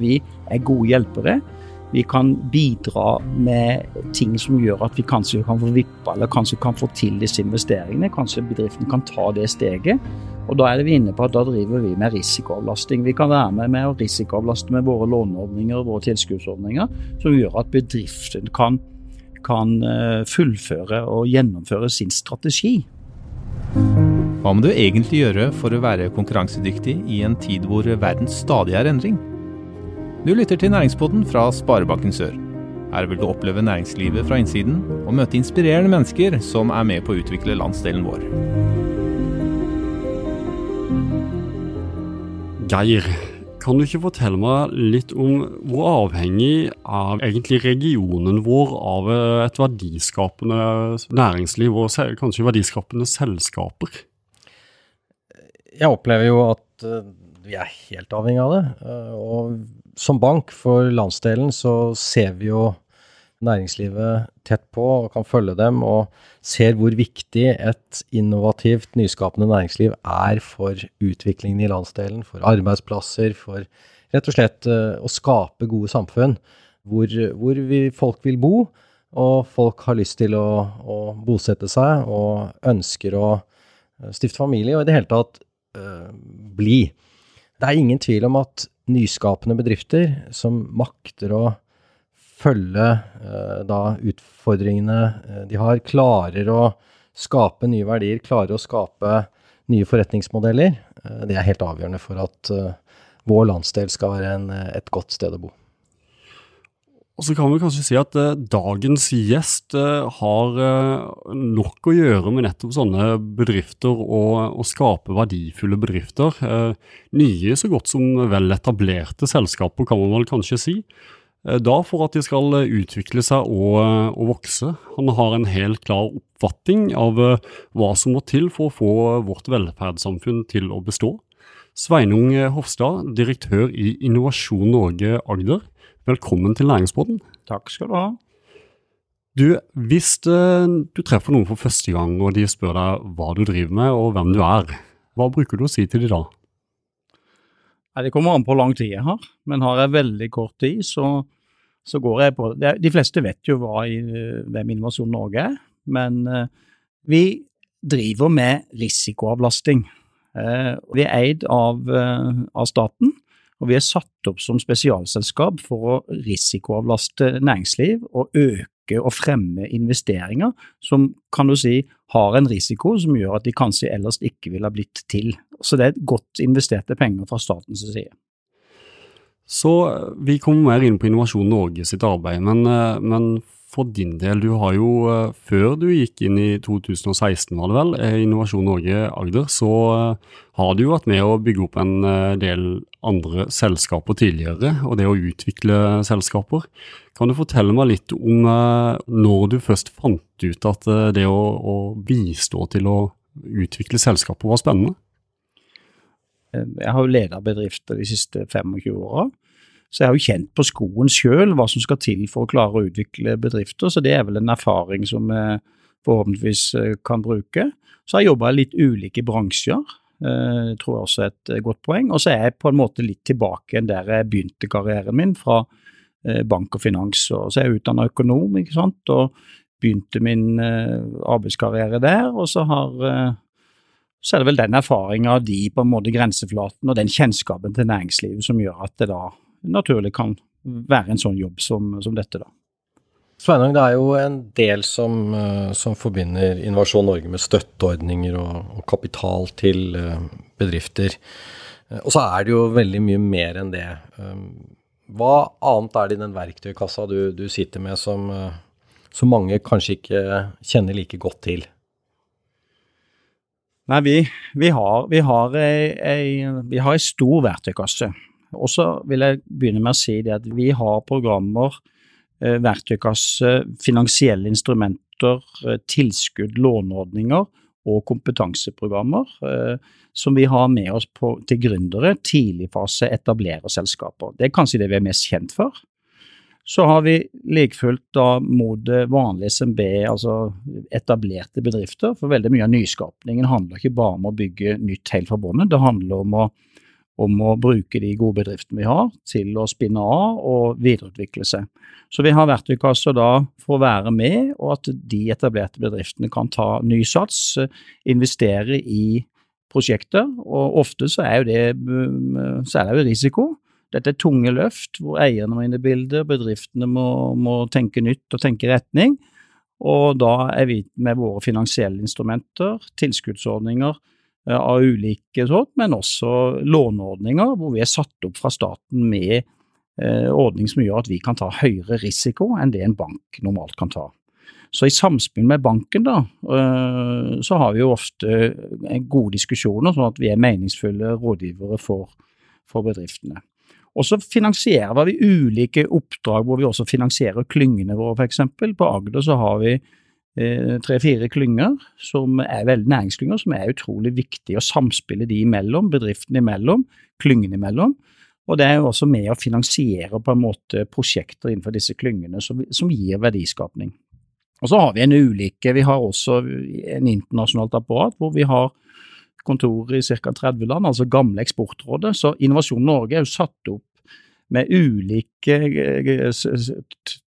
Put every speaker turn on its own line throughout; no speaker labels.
Vi er gode hjelpere. Vi kan bidra med ting som gjør at vi kanskje kan få vippa eller kanskje kan få til disse investeringene. Kanskje bedriften kan ta det steget. Og Da er vi inne på at da driver vi med risikoavlasting. Vi kan være med med å risikoavlaste med våre låneordninger og våre tilskuddsordninger, som gjør at bedriften kan, kan eh, fullføre og gjennomføre sin strategi.
Hva må du egentlig gjøre for å være konkurransedyktig i en tid hvor verden stadig er endring? Du lytter til Næringspodden fra Sparebanken Sør. Her vil du oppleve næringslivet fra innsiden og møte inspirerende mennesker som er med på å utvikle landsdelen vår.
Geir, kan du ikke fortelle meg litt om hvor avhengig er egentlig regionen vår av et verdiskapende næringsliv og kanskje verdiskapende selskaper?
Jeg opplever jo at uh, vi er helt avhengig av det. Uh, og som bank for landsdelen så ser vi jo næringslivet tett på og kan følge dem, og ser hvor viktig et innovativt, nyskapende næringsliv er for utviklingen i landsdelen, for arbeidsplasser, for rett og slett uh, å skape gode samfunn hvor, hvor vi, folk vil bo, og folk har lyst til å, å, bosette seg og ønsker å eh, stifte familie, og i det hele tatt øh, bli. Det er ingen tvil om at nyskapende bedrifter som makter å følge eh, da utfordringene eh, de har, klarer å skape nye verdier, klarer å skape nye forretningsmodeller, eh, det er helt avgjørende for at eh, vår landsdel skal være en, eh, et godt sted å bo.
Og så kan vi kanskje si at eh, dagens gjest eh, har eh, nok å gjøre med nettopp sånne bedrifter og å skape verdifulle bedrifter. Eh, nye så godt som vel etablerte selskaper, kan man vel kanskje si. Eh, da for at de skal utvikle seg og, eh, og vokse. Han har en helt klar oppfatning av hva som må til for å få vårt velferdssamfunn til å bestå. Sveinung Hofstad, direktør i Innovasjon Norge Agder. Velkommen til Læringsbåten.
Takk skal du ha.
Du, hvis uh, du treffer noen for første gang og de spør deg hva du driver med og hvem du er, hva bruker du å si til de da?
Nei, Det kommer an på hvor lang tid jeg har, men har jeg veldig kort tid, så, så går jeg på det. De fleste vet jo hva hvem Innovasjon Norge er, men uh, vi driver med risikoavlasting. Uh, vi er eid av, av staten, og vi er satt opp som spesialselskap for å risikoavlaste næringsliv og øke og fremme investeringer som kan du si har en risiko som gjør at de kanskje ellers ikke ville ha blitt til. Så det er godt investerte penger fra statens side.
Så vi kommer mer inn på Innovasjon Norge sitt arbeid, men, men for din del, du har jo eh, før du gikk inn i 2016, var det vel, eh, Innovasjon Norge Agder, så eh, har du jo vært med å bygge opp en del andre selskaper tidligere, og det å utvikle selskaper. Kan du fortelle meg litt om når du først fant ut at det å, å bistå til å utvikle selskaper var spennende?
Jeg har jo leda bedrifter de siste 25 åra. Så jeg har jo kjent på skoen sjøl hva som skal til for å klare å utvikle bedrifter, så det er vel en erfaring som vi forhåpentligvis eh, kan bruke. Så har jeg jobba i litt ulike bransjer, eh, det tror jeg også er et eh, godt poeng. Og så er jeg på en måte litt tilbake enn der jeg begynte karrieren min, fra bank og finans. Og så er jeg utdanna økonom, ikke sant, og begynte min arbeidskarriere der. Og så har så er det vel den erfaringa av de på en måte grenseflaten og den kjennskapen til næringslivet som gjør at det da naturlig kan være en sånn jobb som, som dette, da.
Sveinung, det er jo en del som, eh, som forbinder Innovasjon Norge med støtteordninger og, og kapital til uh, bedrifter. Uh, og så er det jo veldig mye mer enn det. Hva annet er det i den verktøykassa du, du sitter med som, som, mange kanskje ikke kjenner like godt til?
Nei, vi, vi har, vi har ei, ei, vi har ei stor verktøykasse. Og så vil jeg begynne med å si det at vi har programmer, eh, verktøykasse, finansielle instrumenter, eh, tilskudd, låneordninger og kompetanseprogrammer eh, som vi har med oss på, til gründere, tidligfase etablererselskaper. Det er kanskje det vi er mest kjent for. Så har vi like fullt da mot vanlige SMB, altså etablerte bedrifter. For veldig mye av nyskapningen handler ikke bare om å bygge nytt helt fra bunnen, det handler om å om å bruke de gode bedriftene vi har, til å spinne av og videreutvikle seg. Så vi har verktøykasser da for å være med, og at de etablerte bedriftene kan ta ny sats, investere i prosjekter. Og ofte så er, det, er det jo risiko. Dette er tunge løft hvor eierne må inn i bildet, bedriftene må, må tenke nytt og tenke retning. Og da er vi med våre finansielle instrumenter, tilskuddsordninger eh, av ulike sånt, men også låneordninger hvor vi er satt opp fra staten med eh, ordning som gjør at vi kan ta høyere risiko enn det en bank normalt kan ta. Så i samspill med banken da, eh, så har vi jo ofte gode diskusjoner, sånn at vi er meningsfulle rådgivere for, for bedriftene. Og så finansierer vi ulike oppdrag hvor vi også finansierer klyngene våre, f.eks. På Agder så har vi eh, tre-fire klynger som er veldig næringsklynger, som er utrolig viktig å samspille de imellom, bedriftene imellom, klyngene imellom. Og det er jo også med å finansiere på en måte prosjekter innenfor disse klyngene som, som gir verdiskapning. Og så har vi en ulike, vi har også en internasjonalt apparat hvor vi har kontorer i ca. 30 land, altså gamle Eksportrådet. Så Innovasjon Norge er jo satt opp med ulike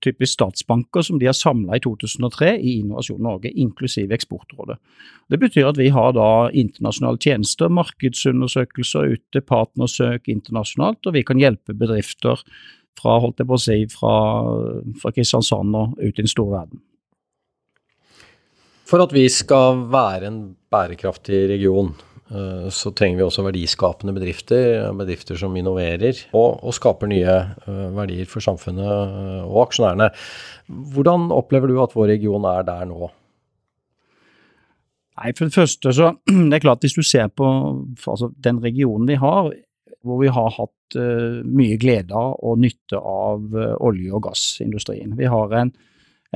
typer statsbanker som de har samla i 2003 i Innovasjon Norge, inklusive Eksportrådet. Det betyr at vi har da internasjonale tjenester, markedsundersøkelser ute, partnersøk internasjonalt, og vi kan hjelpe bedrifter fra holdt jeg på å si, fra, fra Kristiansand og ut i den store verden.
For at vi skal være en bærekraftig region, Eh, så trenger vi også verdiskapende bedrifter, bedrifter som innoverer og, og skaper nye eh, verdier for samfunnet eh, og aksjonærene. Hvordan opplever du at vår region er der nå?
Nei, For det første så det er klart Hvis du ser på altså, den regionen vi har, hvor vi har hatt uh, mye glede av og nytte av uh, olje- og gassindustrien. Vi har en,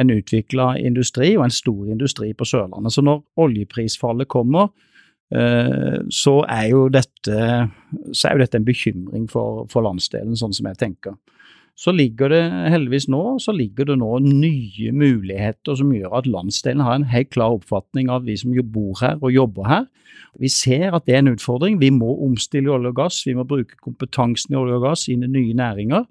en utvikla industri og en stor industri på Sørlandet. Så når oljeprisfallet kommer, Eh, så er jo dette, er jo dette en bekymring for, for, landsdelen, sånn som jeg tenker. Så ligger det heldigvis nå så ligger det nå nye muligheter som gjør at landsdelen har en helt klar oppfatning av vi som bor her og jobber her. Vi ser at det er en utfordring. Vi må omstille olje og gass, vi må bruke kompetansen i olje og gass inn i nye næringer.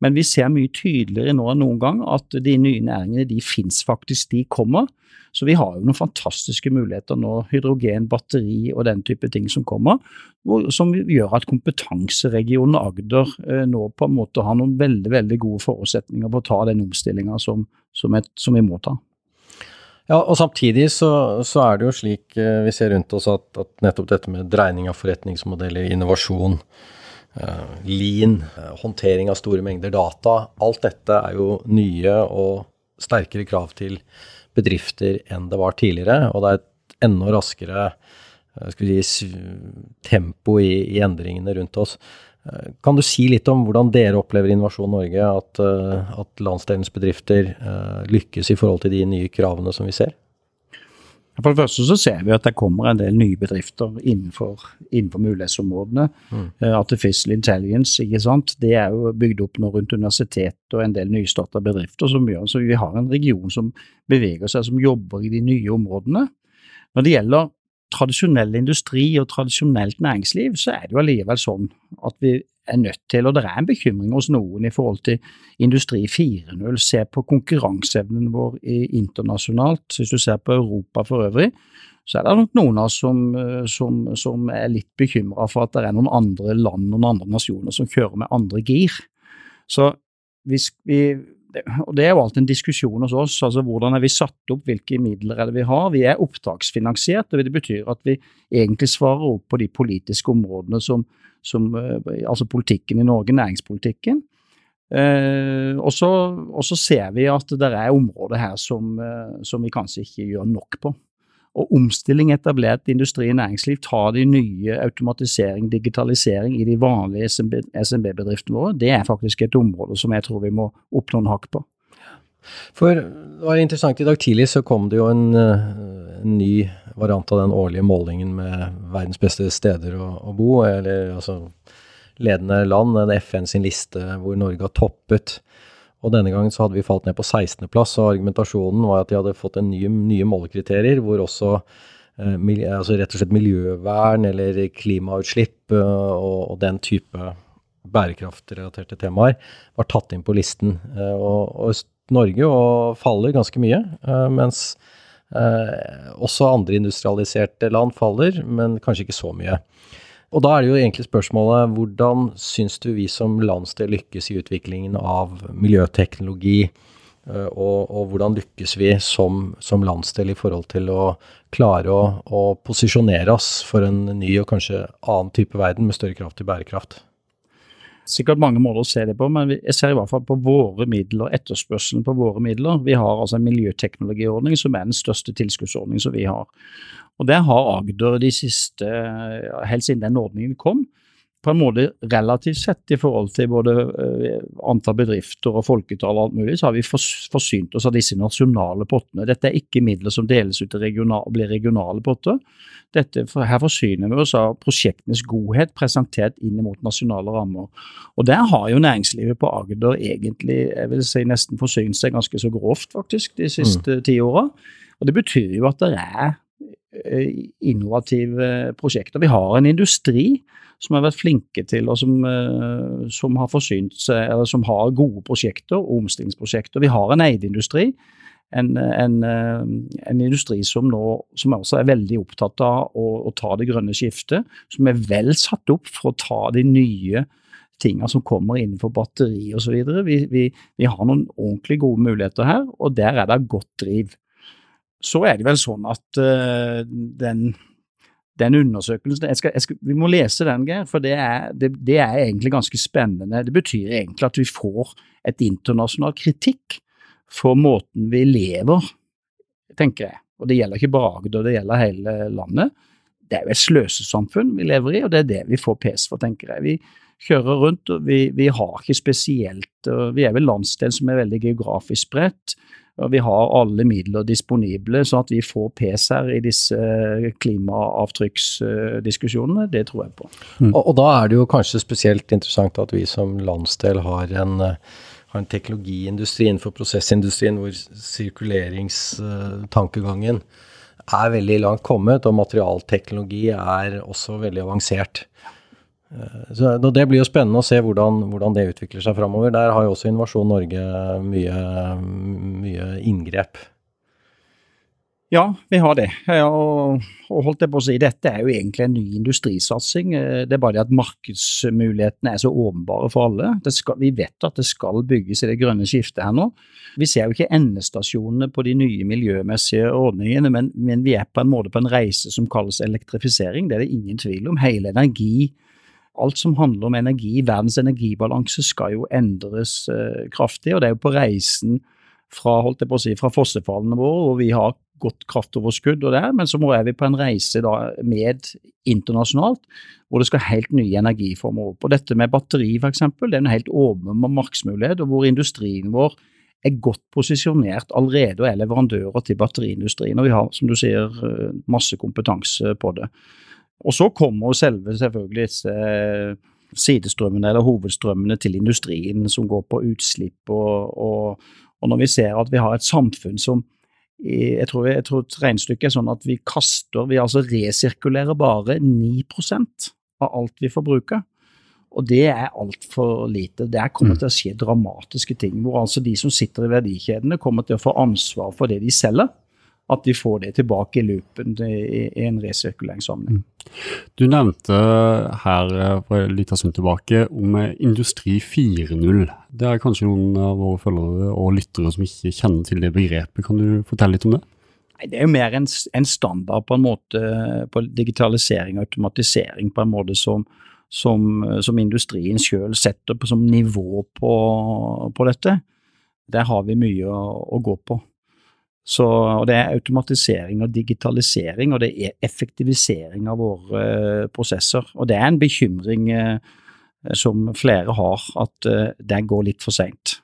Men vi ser mye tydeligere nå enn noen gang at de nye næringene de finnes faktisk, de kommer. Så vi har jo noen fantastiske muligheter nå, hydrogen, batteri og den type ting som kommer, som gjør at kompetanseregionen Agder eh, nå på en måte har noen veldig veldig gode forutsetninger for å ta den omstillinga som, som, som, vi må ta.
Ja, og Samtidig så, så, er det jo slik eh, vi ser rundt oss at, at nettopp dette med dreining av forretningsmodeller, innovasjon, lean, uh, håndtering av store mengder data, alt dette er jo nye og sterkere krav til bedrifter enn det var tidligere. Og det er et enda raskere eh, si, tempo i, i, endringene rundt oss. Eh, kan du si litt om hvordan dere opplever Innovasjon Norge, at, eh, at landsdelens bedrifter lykkes i forhold til de nye kravene som vi ser?
For det første så ser vi at det kommer en del nye bedrifter innenfor, innenfor mulighetsområdene. Mm. Uh, Artificial intelligence, ikke sant. Det er jo bygd opp nå rundt universitetet og en del nystarta bedrifter som gjør så vi har en region som beveger seg, som jobber i de nye områdene. Når det gjelder tradisjonell industri og tradisjonelt næringsliv, så er det jo allikevel sånn at vi er nødt til, og det er en bekymring hos noen i forhold til industri 4.0. Se på konkurranseevnen vår internasjonalt. Hvis du ser på Europa for øvrig, så er det nok noen av oss som, som, som er litt bekymra for at det er noen andre land, noen andre nasjoner som kjører med andre gir. Så hvis vi og Det er jo alltid en diskusjon hos oss. altså Hvordan er vi satt opp, hvilke midler er det vi har? Vi er opptaksfinansiert, og det betyr at vi egentlig svarer opp på de politiske områdene som, som, eh, altså politikken i Norge, næringspolitikken. Eh, og, så, ser vi at det er områder her som, eh, som, vi kanskje ikke gjør nok på. Og omstilling etablert industri og næringsliv tar de nye automatisering, digitalisering i de vanlige SMB-bedriftene våre. Det er faktisk et område som jeg tror vi må oppnå en hakk på.
For det var interessant, i dag tidlig så kom det jo en, en ny variant av den årlige målingen med verdens beste steder å, å bo, eller altså ledende land, en FN sin liste hvor Norge har toppet. Og denne gangen så hadde vi falt ned på 16.-plass, og argumentasjonen var at de hadde fått en ny, nye målekriterier hvor også altså rett og slett miljøvern eller klimautslipp og, og den type bærekraftrelaterte temaer var tatt inn på listen. Og, og Norge og faller ganske mye, mens også andre industrialiserte land faller, men kanskje ikke så mye. Og da er det jo egentlig spørsmålet hvordan syns du vi som landsdel lykkes i utviklingen av miljøteknologi, eh, og, og hvordan lykkes vi som, som, landsdel i forhold til å klare å, å, posisjonere oss for en ny og kanskje annen type verden med større kraft til bærekraft?
Sikkert mange måter å se det på, men jeg ser i hvert fall på våre midler, etterspørselen på våre midler. Vi har altså en miljøteknologiordning som er den største tilskuddsordningen som vi har. Og der har Agder de siste, helt siden den ordningen kom, på en måte relativt sett i forhold til både uh, antall bedrifter og folketall og alt mulig, så har vi forsynt oss av disse nasjonale pottene. Dette er ikke midler som deles ut til regional, blir regionale potter. Dette, her forsyner vi oss av prosjektenes godhet presentert inn mot nasjonale rammer. Og Der har jo næringslivet på Agder egentlig jeg vil si nesten forsynt seg ganske så grovt faktisk de siste mm. ti åra. Og Det betyr jo at det er Eh, innovative prosjekter. Vi har en industri som har vært flinke til, og som, eh, som har forsynt seg, eller som har gode prosjekter og omstillingsprosjekter. Vi har en eidindustri. En, en, eh, en, industri som nå som også er veldig opptatt av å, å, ta det grønne skiftet. Som er vel satt opp for å ta de nye tingene som kommer innenfor batteri osv. Vi, vi, vi har noen ordentlig gode muligheter her, og der er det godt driv så er det vel sånn at uh, den, den, undersøkelsen jeg skal, jeg skal, Vi må lese den, Geir, for det er, det, det er, egentlig ganske spennende. Det betyr egentlig at vi får et internasjonal kritikk for måten vi lever, tenker jeg. Og det gjelder ikke bare Agder, det gjelder hele landet. Det er jo et sløsesamfunn vi lever i, og det er det vi får pes for, tenker jeg. Vi kjører rundt, og vi, vi har ikke spesielt Vi er vel landsdel som er veldig geografisk spredt vi har alle midler disponible, sånn at vi får pes her i disse klimaavtrykksdiskusjonene. Det tror jeg på.
Mm. Og, og, da er det jo kanskje spesielt interessant at vi som landsdel har en, har en teknologiindustri innenfor prosessindustrien hvor sirkuleringstankegangen er veldig langt kommet, og materialteknologi er også veldig avansert. Eh, så Det blir jo spennende å se hvordan, hvordan det utvikler seg framover. Der har jo også Innovasjon Norge mye, mye inngrep.
Ja, vi har det. Og, holdt jeg på å si, Dette er jo egentlig en ny industrisatsing. Eh, det er bare det at markedsmulighetene er så åpenbare for alle. Skal, vi vet at det skal bygges i det grønne skiftet her nå. Vi ser jo ikke endestasjonene på de nye miljømessige ordningene, men, men vi er på en måte på en reise som kalles elektrifisering. Det er det ingen tvil om. Hele energi alt som handler om energi, verdens energibalanse, skal jo endres eh, kraftig. Og det er jo på reisen fra, holdt jeg på å si, fra fossefallene våre, hvor vi har godt kraftoverskudd og der, men så er vi på en reise da med internasjonalt, hvor det skal helt nye energiformer opp. Og dette med batteri f.eks., det er en helt åpen markedsmulighet, og hvor industrien vår er godt posisjonert allerede og er leverandører til batteriindustrien. Og vi har, som du sier, eh, masse kompetanse på det. Og så kommer selve selvfølgelig disse eh, sidestrømmene eller hovedstrømmene til industrien som går på utslipp. Og, og, og, når vi ser at vi har et samfunn som jeg tror, jeg tror regnestykket er sånn at vi kaster, vi altså resirkulerer bare 9% av alt vi forbruker. Og det er altfor lite. Det er mm. til å skje dramatiske ting, hvor altså de som sitter i verdikjedene kommer til å få ansvar for det de selger at de får det tilbake i loopen i, en resirkuleringssammenheng. Mm.
Du nevnte her eh, for en liten stund tilbake om eh, Industri 4.0. Det er kanskje noen av våre følgere og lyttere som ikke kjenner til det begrepet. Kan du fortelle litt om det?
Det er jo mer en, en standard på en måte på digitalisering og automatisering på en måte som, som, som industrien selv setter på som nivå på, på, dette. Der har vi mye å, å gå på. Så, og Det er automatisering og digitalisering, og det er effektivisering av våre uh, prosesser. Og Det er en bekymring uh, som flere har, at uh, det går litt for seint.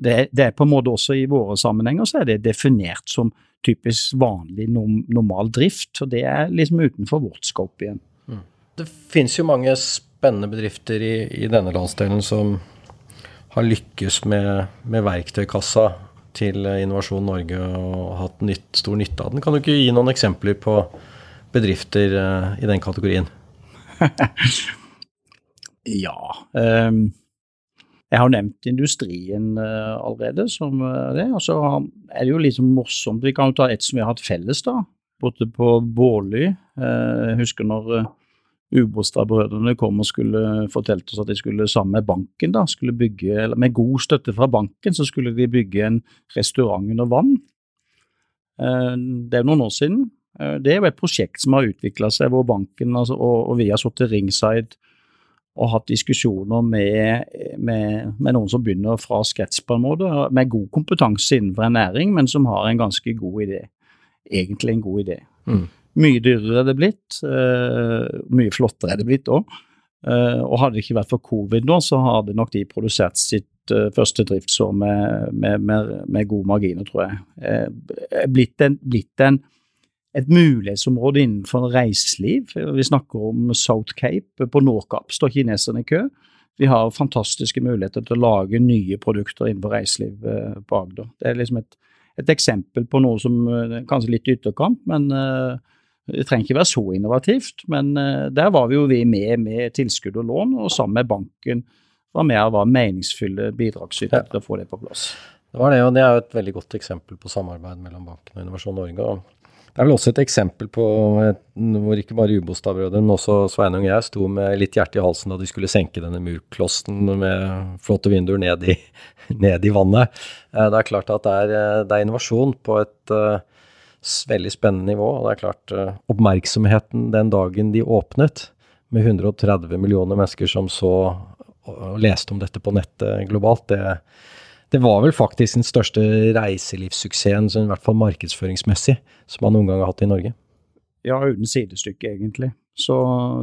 Det, det, er på en måte også i våre sammenhenger så er det definert som typisk vanlig, normal drift, og det er liksom utenfor vårt scope igjen. Mm.
Det finnes jo mange spennende bedrifter i, i denne landsdelen som har lykkes med, med verktøykassa til Innovasjon Norge og hatt nytt, stor nytte av den. Kan du ikke gi noen eksempler på bedrifter i den kategorien?
ja. Um, jeg har nevnt industrien uh, allerede som det. Og så er det jo litt morsomt. Vi kan jo ta et som vi har hatt felles, da. Borte på Bårly. Jeg husker når Ubåtstad-brødrene kom og skulle fortalte oss at de skulle sammen med banken da, skulle bygge, eller med god støtte fra banken, så skulle de bygge en restaurant under vann. Det er noen år siden. Det er jo et prosjekt som har utvikla seg, hvor banken altså, og, og, vi har sittet ringside og hatt diskusjoner med, med, med, noen som begynner fra scratch på en måte, med god kompetanse innenfor en næring, men som har en ganske god idé. Egentlig en god idé. Mm. Mye dyrere er det blitt, uh, mye flottere er det blitt òg. Eh, og hadde det ikke vært for covid nå, så hadde nok de produsert sitt uh, første driftsår med, med, med, med, gode marginer, tror jeg. blitt en, blitt en et mulighetsområde innenfor reiseliv. Vi snakker om South Cape. På Nordkapp står kineserne i kø. Vi har fantastiske muligheter til å lage nye produkter innenfor reiseliv eh, på Agder. Det er liksom et, et eksempel på noe som eh, kanskje litt ytterkant, men uh, det trenger ikke være så innovativt. Men uh, der var vi jo vi med med tilskudd og lån, og sammen med banken var med og var meningsfulle bidragsytere til å få det på plass.
Det var det, og det er jo et veldig godt eksempel på samarbeid mellom banken og Innovasjon Norge. det er vel også et eksempel på hvor ikke bare Ubostad-brødrene, men også Sveinung og jeg sto med litt hjerte i halsen da de skulle senke denne murklossen med flotte vinduer ned i, ned i vannet. Eh, det er klart at det er, eh, det er innovasjon på et veldig spennende nivå. Og det er klart uh, oppmerksomheten den dagen de åpnet, med 130 millioner mennesker som så og leste om dette på nettet globalt, det, det var vel faktisk den største reiselivssuksessen, i hvert fall markedsføringsmessig, som man noen gang har hatt i Norge.
Ja, uten sidestykke, egentlig. Så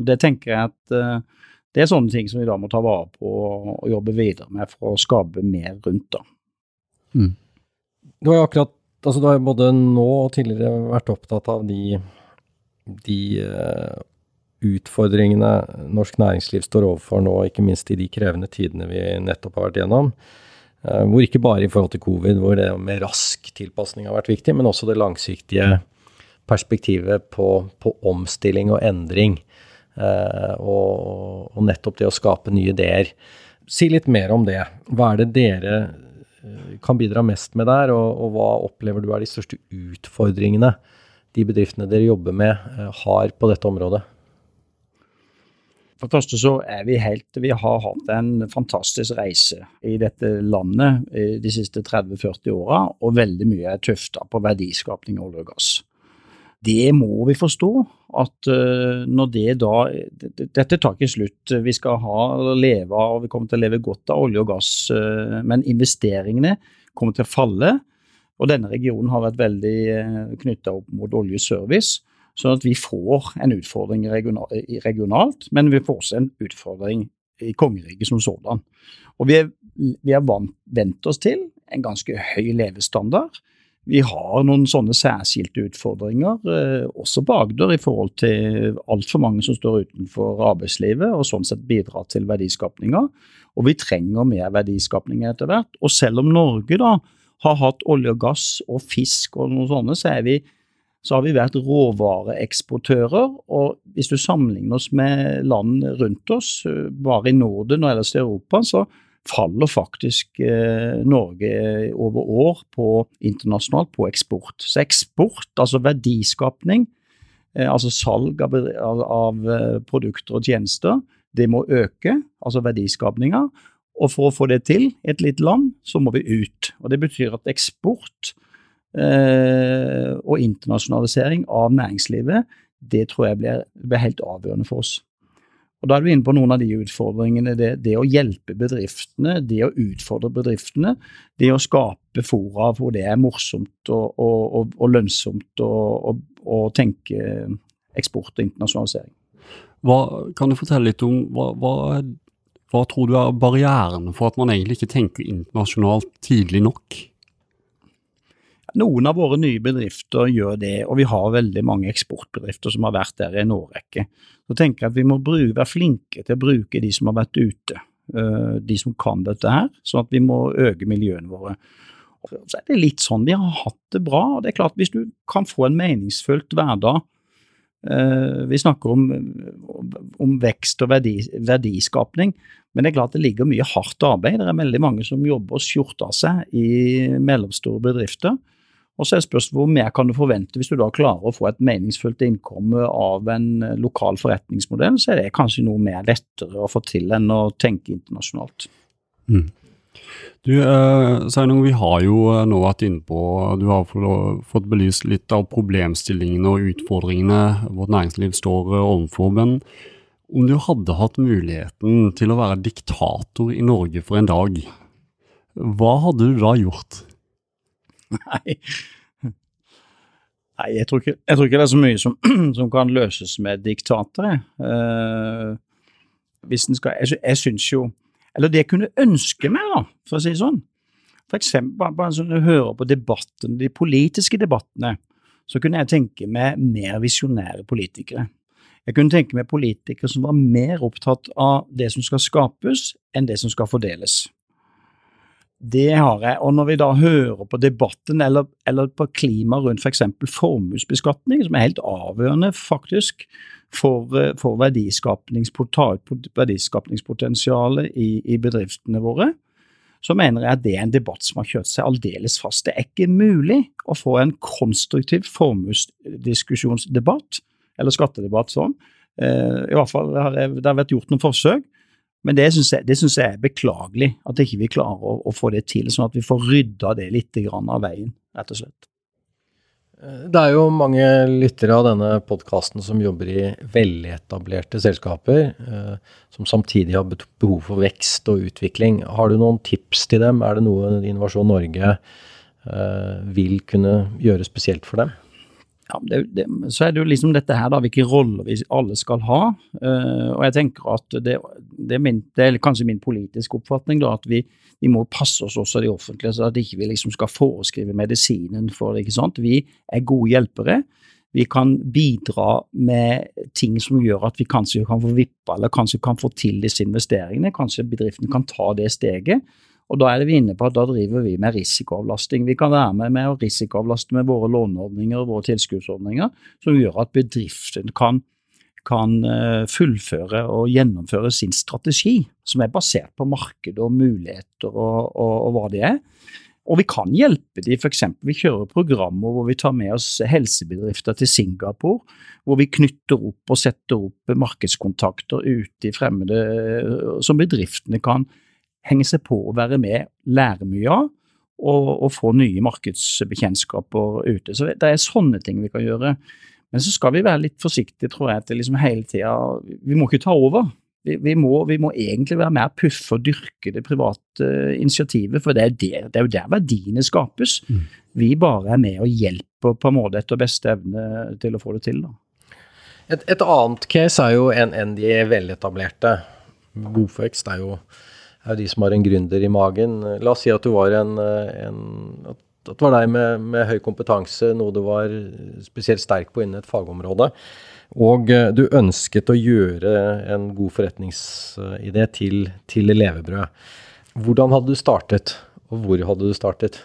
det tenker jeg at uh, det er sånne ting som vi da må ta vare på og jobbe videre med for å skape mer rundt. da.
Mm. Du har jo akkurat, altså du har både nå og tidligere vært opptatt av de, de uh, utfordringene norsk næringsliv står overfor nå, ikke minst i de krevende tidene vi nettopp har vært gjennom. Uh, hvor ikke bare i forhold til covid, hvor det med rask tilpasning har vært viktig, men også det langsiktige perspektivet på, på omstilling og endring. Uh, og, og, nettopp det å skape nye ideer. Si litt mer om det. Hva er det dere kan bidra mest med der, og, og hva opplever du er de største utfordringene de bedriftene dere jobber med, har på dette området?
For det første så er vi helt Vi har hatt en fantastisk reise i dette landet de siste 30-40 åra, og veldig mye er tufta på verdiskapning av olje og gass. Det må vi forstå, at uh, når det da Dette tar ikke slutt. Vi skal ha, leve av, vi kommer til å leve godt av olje og gass, uh, men investeringene kommer til å falle. Og denne regionen har vært veldig uh, knytta opp mot oljeservice. Sånn at vi får en utfordring regionalt, men vi får også en utfordring i kongeriket som sådan. Og vi, har vent oss til en ganske høy levestandard. Vi har noen sånne særskilte utfordringer, eh, også på Agder, i forhold til altfor mange som står utenfor arbeidslivet, og sånn sett bidrar til verdiskapninga. Og vi trenger mer verdiskapning etter hvert. Og selv om Norge da har hatt olje og gass og fisk og noe sånne, så vi så har vi vært råvareeksportører. Og hvis du sammenligner oss med land rundt oss, eh, bare i Norden og ellers i Europa, så faller faktisk eh, Norge over år på internasjonalt på eksport. Så eksport, altså verdiskapning, eh, altså salg av, av, eh, produkter og tjenester, det må øke, altså verdiskapninga. Og for å få det til et lite land, så må vi ut. Og Det betyr at eksport Eh, og internasjonalisering av næringslivet, det tror jeg blir, blir, helt avgjørende for oss. Og Da er du inne på noen av de utfordringene. Det, det, å hjelpe bedriftene, det å utfordre bedriftene, det å skape fora hvor det er morsomt og, og, og, og lønnsomt å tenke eksport og internasjonalisering.
Hva, kan du fortelle litt om hva, hva, hva tror du er barrieren for at man egentlig ikke tenker internasjonalt tidlig nok?
Noen av våre nye bedrifter gjør det, og vi har veldig mange eksportbedrifter som har vært der i en årrekke. Så tenker jeg at vi må være flinke til å bruke de som har vært ute, eh, de som kan dette her, sånn at vi må øke miljøene våre. Så er det litt sånn, Vi har hatt det bra. og det er klart Hvis du kan få en meningsfullt hverdag Eh, vi snakker om, om vekst og verdi, verdiskapning, men det er klart det ligger mye hardt arbeid. Det er veldig mange som jobber og skjorta seg i mellomstore bedrifter. Og så er spørsmålet hvor mer kan du forvente hvis du da klarer å få et meningsfullt innkomme av en lokal forretningsmodell, så er det kanskje noe mer lettere å få til enn å tenke internasjonalt. Mm.
Du, eh, Sveinung, vi har jo eh, nå vært inne på Du har fått belyst litt av problemstillingene og utfordringene vårt næringsliv står eh, overfor. Men om du hadde hatt muligheten til å være diktator i Norge for en dag, hva hadde du da gjort?
Nei, jeg, tror ikke, jeg, tror ikke, det er så mye som, som kan løses med diktatorer. Uh, hvis jeg, jeg syns jo eller det jeg kunne ønske meg, da, for å si det sånn. For eksempel, bare, bare sånn, når jeg hører på debatten, de politiske debattene, så kunne jeg tenke meg mer visjonære politikere. Jeg kunne tenke meg politikere som var mer opptatt av det som skal skapes, enn det som skal fordeles. Det har jeg. Og når vi da hører på debatten eller, eller på klima rundt f.eks. For formuesbeskatning, som er helt avgjørende faktisk for, eh, for verdiskapningspotensialet i, i, bedriftene våre, så mener jeg at det er en debatt som har kjørt seg aldeles fast. Det er ikke mulig å få en konstruktiv formuesdiskusjonsdebatt, eller skattedebatt sånn. Eh, I hvert fall har det vært gjort noen forsøk. Men det syns jeg, jeg, er beklagelig, at ikke vi klarer å, å, få det til, sånn at vi får rydda det litt av veien, rett og slett.
Det er jo mange lyttere av denne podkasten som jobber i veletablerte selskaper, eh, som samtidig har behov for vekst og utvikling. Har du noen tips til dem? Er det noe Innovasjon Norge eh, vil kunne gjøre spesielt for dem?
Ja, det, det, så er det jo liksom dette her, da, hvilke roller vi alle skal ha. Uh, og jeg tenker at det, det, er min, det, er kanskje min politiske oppfatning, da, at vi, vi, må passe oss også de offentlige, så at ikke vi liksom skal foreskrive medisinen for det. ikke sant? Vi er gode hjelpere. Vi kan bidra med ting som gjør at vi kanskje kan få vippa, eller kanskje kan få til disse investeringene. Kanskje bedriften kan ta det steget. Og Da er vi inne på at da driver vi med risikoavlasting. Vi kan være med med å risikoavlaste med våre låneordninger og våre tilskuddsordninger, som gjør at bedriften kan, kan eh, fullføre og gjennomføre sin strategi, som er basert på marked og muligheter og, og, og hva det er. Og vi kan hjelpe dem, f.eks. vi kjører programmer hvor vi tar med oss helsebedrifter til Singapore, hvor vi knytter opp og setter opp markedskontakter ute i fremmede som bedriftene kan henge seg på og være med, lære mye av, og, og få nye markedsbekjentskaper ute. Så det er sånne ting vi kan gjøre. Men så skal vi være litt forsiktige, tror jeg, til liksom hele tida Vi må ikke ta over. Vi, vi, må, vi, må, egentlig være mer puffe og dyrke det private initiativet, for det er, det, det er, jo der verdiene skapes. Mm. Vi bare er med og hjelper på en måte etter beste evne til å få det til. Da.
Et, et annet case er jo enn en de veletablerte. Det er jo er jo de som har en gründer i magen. La oss si at du var en, en at det var deg med, med, høy kompetanse, noe du var spesielt sterk på innen et fagområde. Og eh, du ønsket å gjøre en god forretningsidé til, til levebrød. Hvordan hadde du startet, og hvor hadde du startet?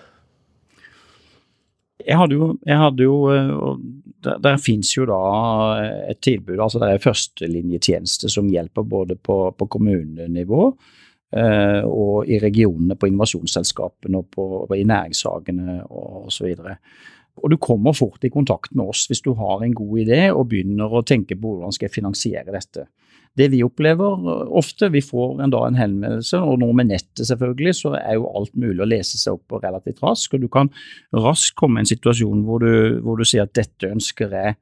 Jeg hadde jo, jeg hadde jo eh, Der, der fins jo da et tilbud. altså Det er førstelinjetjeneste som hjelper både på, på kommunenivå Eh, og i regionene, på innovasjonsselskapene og på, i næringshagene osv. Og du kommer fort i kontakt med oss hvis du har en god idé og begynner å tenke på hvordan skal jeg finansiere dette. Det vi opplever ofte, vi får en, da en henvendelse, og nå med nettet selvfølgelig, så er jo alt mulig å lese seg opp på relativt raskt. Og du kan raskt komme i en situasjon hvor du, hvor du sier at dette ønsker jeg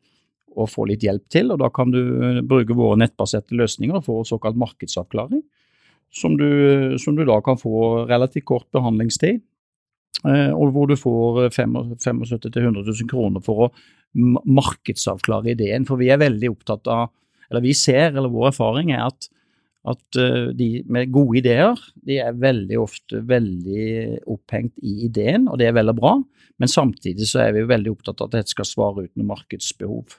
å få litt hjelp til, og da kan du bruke våre nettbaserte løsninger og få såkalt markedsavklaring som du, som du da kan få relativt kort behandlingstid. Eh, og hvor du får 75 000-100 000 kroner for å markedsavklare ideen. For vi er veldig opptatt av, eller vi ser, eller vår erfaring er at, at eh, de med gode ideer, de er veldig ofte veldig opphengt i ideen, og det er veldig bra. Men samtidig så er vi veldig opptatt av at dette skal svare ut noe markedsbehov.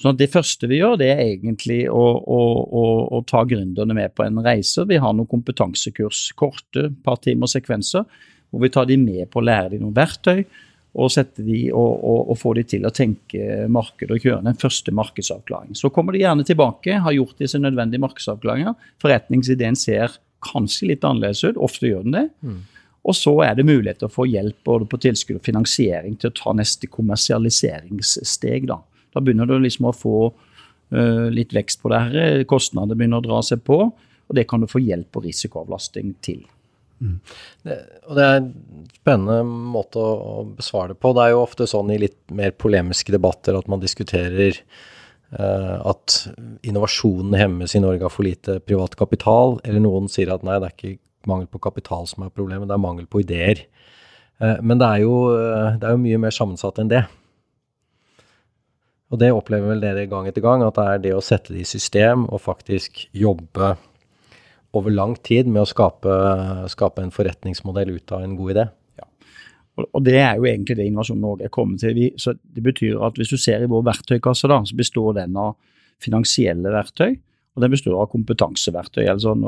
Så det første vi gjør, det er egentlig å, å, å, å ta gründerne med på en reise. Vi har noen kompetansekurs, korte par timer sekvenser, hvor vi tar de med på å lære dem noen verktøy. og, sette de, og, og, og få de til å tenke marked og kjøre den første markedsavklaringen. Så kommer de gjerne tilbake, har gjort disse nødvendige markedsavklaringer. Forretningsideen ser kanskje litt annerledes ut, ofte gjør den det. Mm. Og så er det mulighet til å få hjelp både på tilskudd og finansiering til å ta neste kommersialiseringssteg. Da, da begynner du liksom å få uh, litt vekst på det her, kostnader begynner å dra seg på, og det kan du få hjelp og risikoavlasting til.
Mm. Det, og det er en spennende måte å, å, besvare det på. Det er jo ofte sånn i litt mer polemiske debatter at man diskuterer uh, at innovasjonen hemmes i Norge av for lite privat kapital, eller noen sier at nei, det er ikke mangel på kapital som er problemet, det er mangel på ideer. Uh, men det er, jo, uh, det er jo mye mer sammensatt enn det. Og det opplever vel dere gang etter gang, at det er det å sette det i system og faktisk jobbe over lang tid med å skape, skape, en forretningsmodell ut av en god idé. Ja.
Og, Det er jo egentlig det Innovasjon Norge er kommet til. Vi, så det betyr at Hvis du ser i vår verktøykasse, da, så består den av finansielle verktøy. Og den består av kompetanseverktøy. eller sånn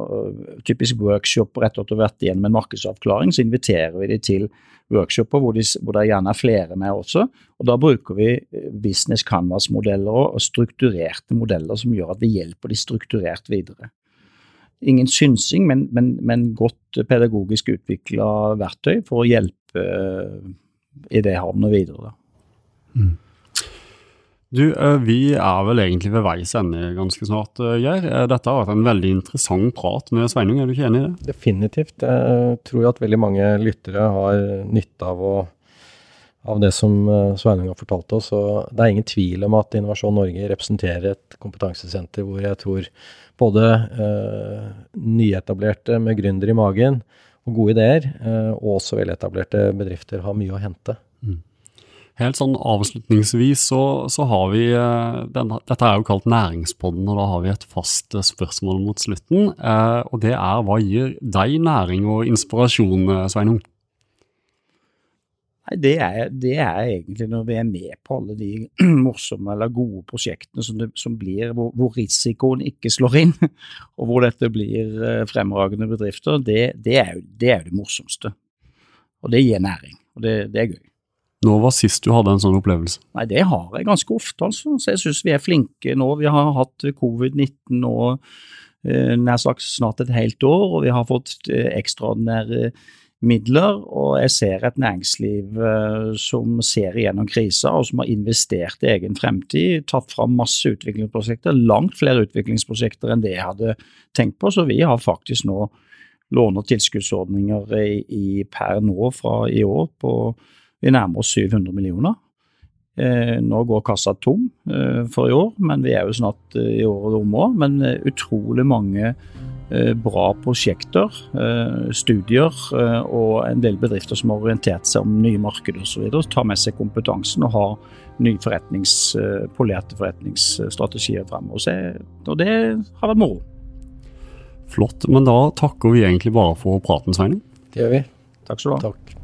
Typisk workshop rett at du har vært igjennom en markedsavklaring, så inviterer vi de til workshoper hvor, de, hvor det gjerne er flere med også. og Da bruker vi eh, business canvas-modeller og strukturerte modeller som gjør at vi hjelper de strukturert videre ingen synsing, men, men, men godt pedagogisk utvikla verktøy for å hjelpe uh, idéhavene videre. Mm.
Du, eh, Vi er vel egentlig ved veis ende ganske snart, eh, Geir. Dette har vært en veldig interessant prat med Sveinung, er du ikke enig i det?
Definitivt. Jeg tror at veldig mange lyttere har nytte av, av det som Sveinung har fortalt oss. Og det er ingen tvil om at Innovasjon Norge representerer et kompetansesenter hvor jeg tror både eh, nyetablerte med gründer i magen og gode ideer, eh, og også veletablerte bedrifter har mye å hente.
Helt sånn avslutningsvis så, så har vi eh, den, Dette er jo kalt Næringspodden, og da har vi et fast eh, spørsmål mot slutten. Eh, og det er hva gir deg næring og inspirasjon, eh, Sveinung?
Nei, det er, det er, egentlig når vi er med på alle de morsomme eller gode prosjektene som, det, som blir, hvor, hvor, risikoen ikke slår inn, og hvor dette blir fremragende bedrifter, det, det, er, jo, det er det morsomste. Og det gir næring, og det er gøy.
Nå var sist du hadde en sånn opplevelse?
Nei, Det har jeg ganske ofte, altså. Så jeg syns vi er flinke nå. Vi har hatt covid-19 nå eh, nær sagt snart et helt år, og vi har fått eh, ekstraordinære midler, og jeg ser et næringsliv eh, som ser igjennom krisa, og som har investert i egen fremtid, tatt fram masse utviklingsprosjekter, langt flere utviklingsprosjekter enn det jeg hadde tenkt på. Så vi har faktisk nå låne- og tilskuddsordninger i, i, per nå fra i år på vi nærmer oss 700 millioner. Eh, nå går kassa tom eh, for i år, men vi er jo snart eh, i året om òg. Men eh, utrolig mange Eh, bra prosjekter, eh, studier eh, og en del bedrifter som har orientert seg om nye markeder osv. Tar med seg kompetansen og har nye forretnings, polerte forretningsstrategier fremover. Og det har vært moro.
Flott. Men da takker vi egentlig bare for praten, Sveining.
Det gjør vi.
Takk skal du ha.
Takk.